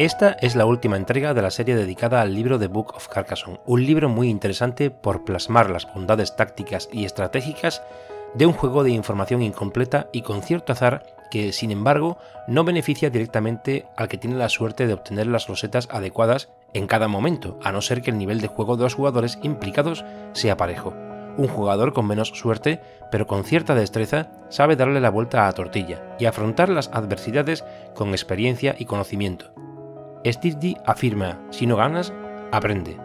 Esta es la última entrega de la serie dedicada al libro The Book of Carcassonne, un libro muy interesante por plasmar las bondades tácticas y estratégicas de un juego de información incompleta y con cierto azar que, sin embargo, no beneficia directamente al que tiene la suerte de obtener las rosetas adecuadas en cada momento, a no ser que el nivel de juego de los jugadores implicados sea parejo. Un jugador con menos suerte, pero con cierta destreza, sabe darle la vuelta a la tortilla y afrontar las adversidades con experiencia y conocimiento, Steve D afirma, si no ganas, aprende.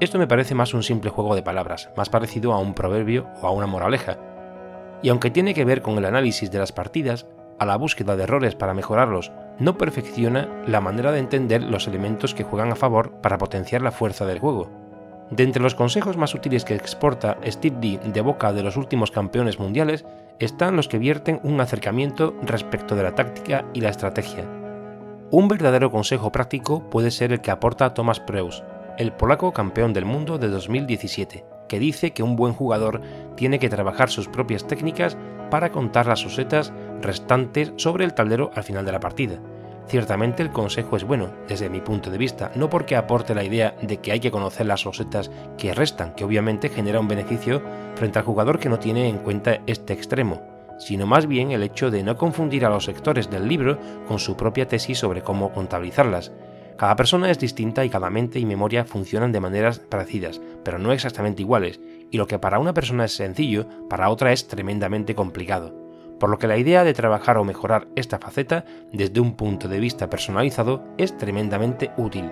Esto me parece más un simple juego de palabras, más parecido a un proverbio o a una moraleja. Y aunque tiene que ver con el análisis de las partidas, a la búsqueda de errores para mejorarlos, no perfecciona la manera de entender los elementos que juegan a favor para potenciar la fuerza del juego. De entre los consejos más útiles que exporta Steve D de boca de los últimos campeones mundiales están los que vierten un acercamiento respecto de la táctica y la estrategia, un verdadero consejo práctico puede ser el que aporta Thomas Preus, el polaco campeón del mundo de 2017, que dice que un buen jugador tiene que trabajar sus propias técnicas para contar las osetas restantes sobre el tablero al final de la partida. Ciertamente el consejo es bueno, desde mi punto de vista, no porque aporte la idea de que hay que conocer las osetas que restan, que obviamente genera un beneficio frente al jugador que no tiene en cuenta este extremo, sino más bien el hecho de no confundir a los sectores del libro con su propia tesis sobre cómo contabilizarlas. Cada persona es distinta y cada mente y memoria funcionan de maneras parecidas, pero no exactamente iguales, y lo que para una persona es sencillo, para otra es tremendamente complicado. Por lo que la idea de trabajar o mejorar esta faceta desde un punto de vista personalizado es tremendamente útil.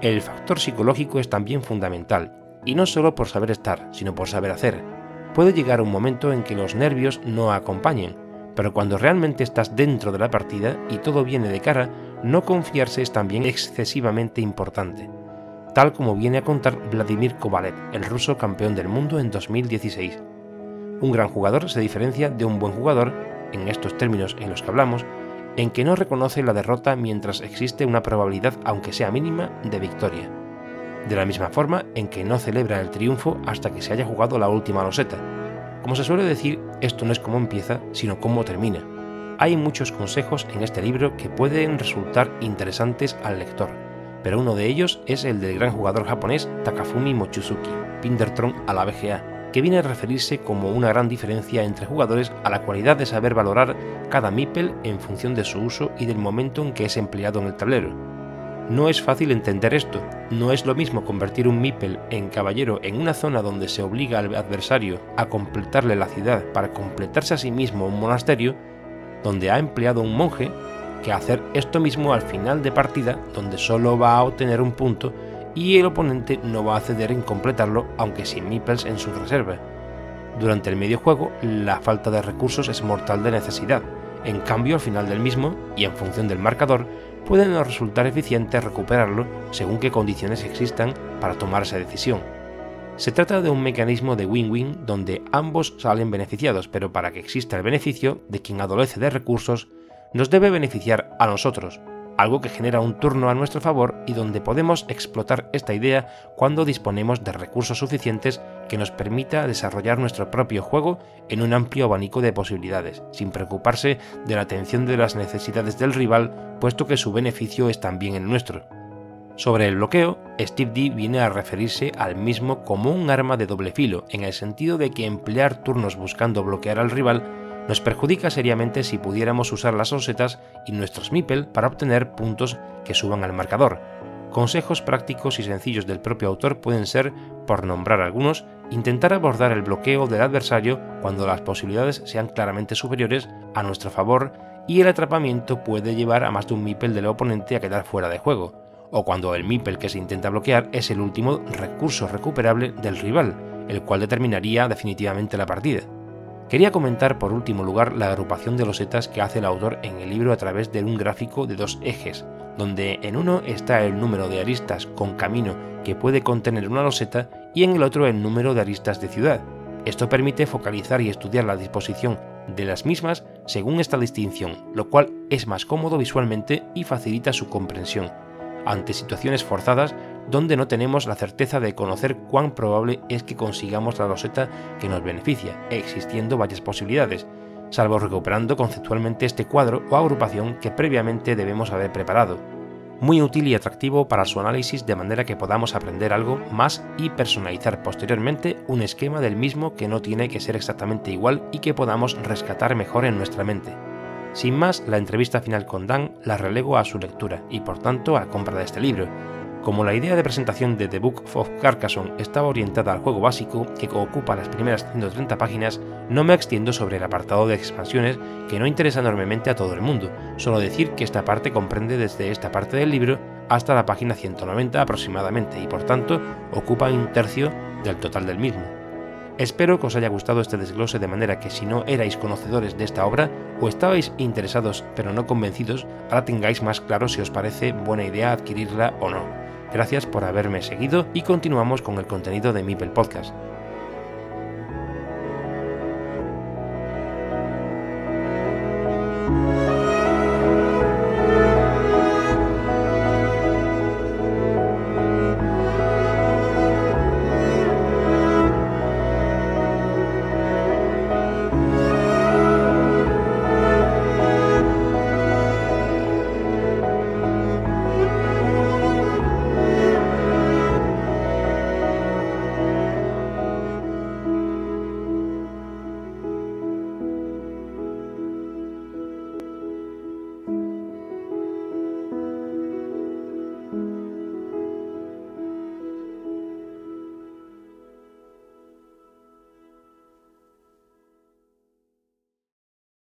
El factor psicológico es también fundamental, y no solo por saber estar, sino por saber hacer, puede llegar un momento en que los nervios no acompañen, pero cuando realmente estás dentro de la partida y todo viene de cara, no confiarse es también excesivamente importante, tal como viene a contar Vladimir Kovalev, el ruso campeón del mundo en 2016. Un gran jugador se diferencia de un buen jugador, en estos términos en los que hablamos, en que no reconoce la derrota mientras existe una probabilidad, aunque sea mínima, de victoria de la misma forma en que no celebra el triunfo hasta que se haya jugado la última loseta. Como se suele decir, esto no es cómo empieza, sino cómo termina. Hay muchos consejos en este libro que pueden resultar interesantes al lector, pero uno de ellos es el del gran jugador japonés Takafumi Mochizuki, Pindertron a la BGA, que viene a referirse como una gran diferencia entre jugadores a la cualidad de saber valorar cada MIPEL en función de su uso y del momento en que es empleado en el tablero no es fácil entender esto. No es lo mismo convertir un Mipel en caballero en una zona donde se obliga al adversario a completarle la ciudad para completarse a sí mismo un monasterio, donde ha empleado un monje, que hacer esto mismo al final de partida, donde solo va a obtener un punto y el oponente no va a ceder en completarlo, aunque sin Mipels en su reserva. Durante el medio juego, la falta de recursos es mortal de necesidad. En cambio, al final del mismo, y en función del marcador, puede no resultar eficiente recuperarlo según qué condiciones existan para tomar esa decisión. Se trata de un mecanismo de win-win donde ambos salen beneficiados, pero para que exista el beneficio de quien adolece de recursos, nos debe beneficiar a nosotros, algo que genera un turno a nuestro favor y donde podemos explotar esta idea cuando disponemos de recursos suficientes que nos permita desarrollar nuestro propio juego en un amplio abanico de posibilidades, sin preocuparse de la atención de las necesidades del rival, puesto que su beneficio es también el nuestro. Sobre el bloqueo, Steve D viene a referirse al mismo como un arma de doble filo, en el sentido de que emplear turnos buscando bloquear al rival nos perjudica seriamente si pudiéramos usar las rosetas y nuestros MIPEL para obtener puntos que suban al marcador. Consejos prácticos y sencillos del propio autor pueden ser, por nombrar algunos, intentar abordar el bloqueo del adversario cuando las posibilidades sean claramente superiores a nuestro favor y el atrapamiento puede llevar a más de un MIPEL del oponente a quedar fuera de juego, o cuando el MIPEL que se intenta bloquear es el último recurso recuperable del rival, el cual determinaría definitivamente la partida. Quería comentar por último lugar la agrupación de losetas que hace el autor en el libro a través de un gráfico de dos ejes, donde en uno está el número de aristas con camino que puede contener una loseta y en el otro el número de aristas de ciudad. Esto permite focalizar y estudiar la disposición de las mismas según esta distinción, lo cual es más cómodo visualmente y facilita su comprensión. Ante situaciones forzadas, donde no tenemos la certeza de conocer cuán probable es que consigamos la roseta que nos beneficia, existiendo varias posibilidades, salvo recuperando conceptualmente este cuadro o agrupación que previamente debemos haber preparado. muy útil y atractivo para su análisis de manera que podamos aprender algo más y personalizar posteriormente un esquema del mismo que no tiene que ser exactamente igual y que podamos rescatar mejor en nuestra mente. Sin más, la entrevista final con Dan la relego a su lectura y por tanto a compra de este libro, como la idea de presentación de The Book of Carcassonne estaba orientada al juego básico, que ocupa las primeras 130 páginas, no me extiendo sobre el apartado de expansiones que no interesa enormemente a todo el mundo, solo decir que esta parte comprende desde esta parte del libro hasta la página 190 aproximadamente y por tanto ocupa un tercio del total del mismo. Espero que os haya gustado este desglose de manera que si no erais conocedores de esta obra o estabais interesados pero no convencidos, ahora tengáis más claro si os parece buena idea adquirirla o no. Gracias por haberme seguido y continuamos con el contenido de Mipel Podcast.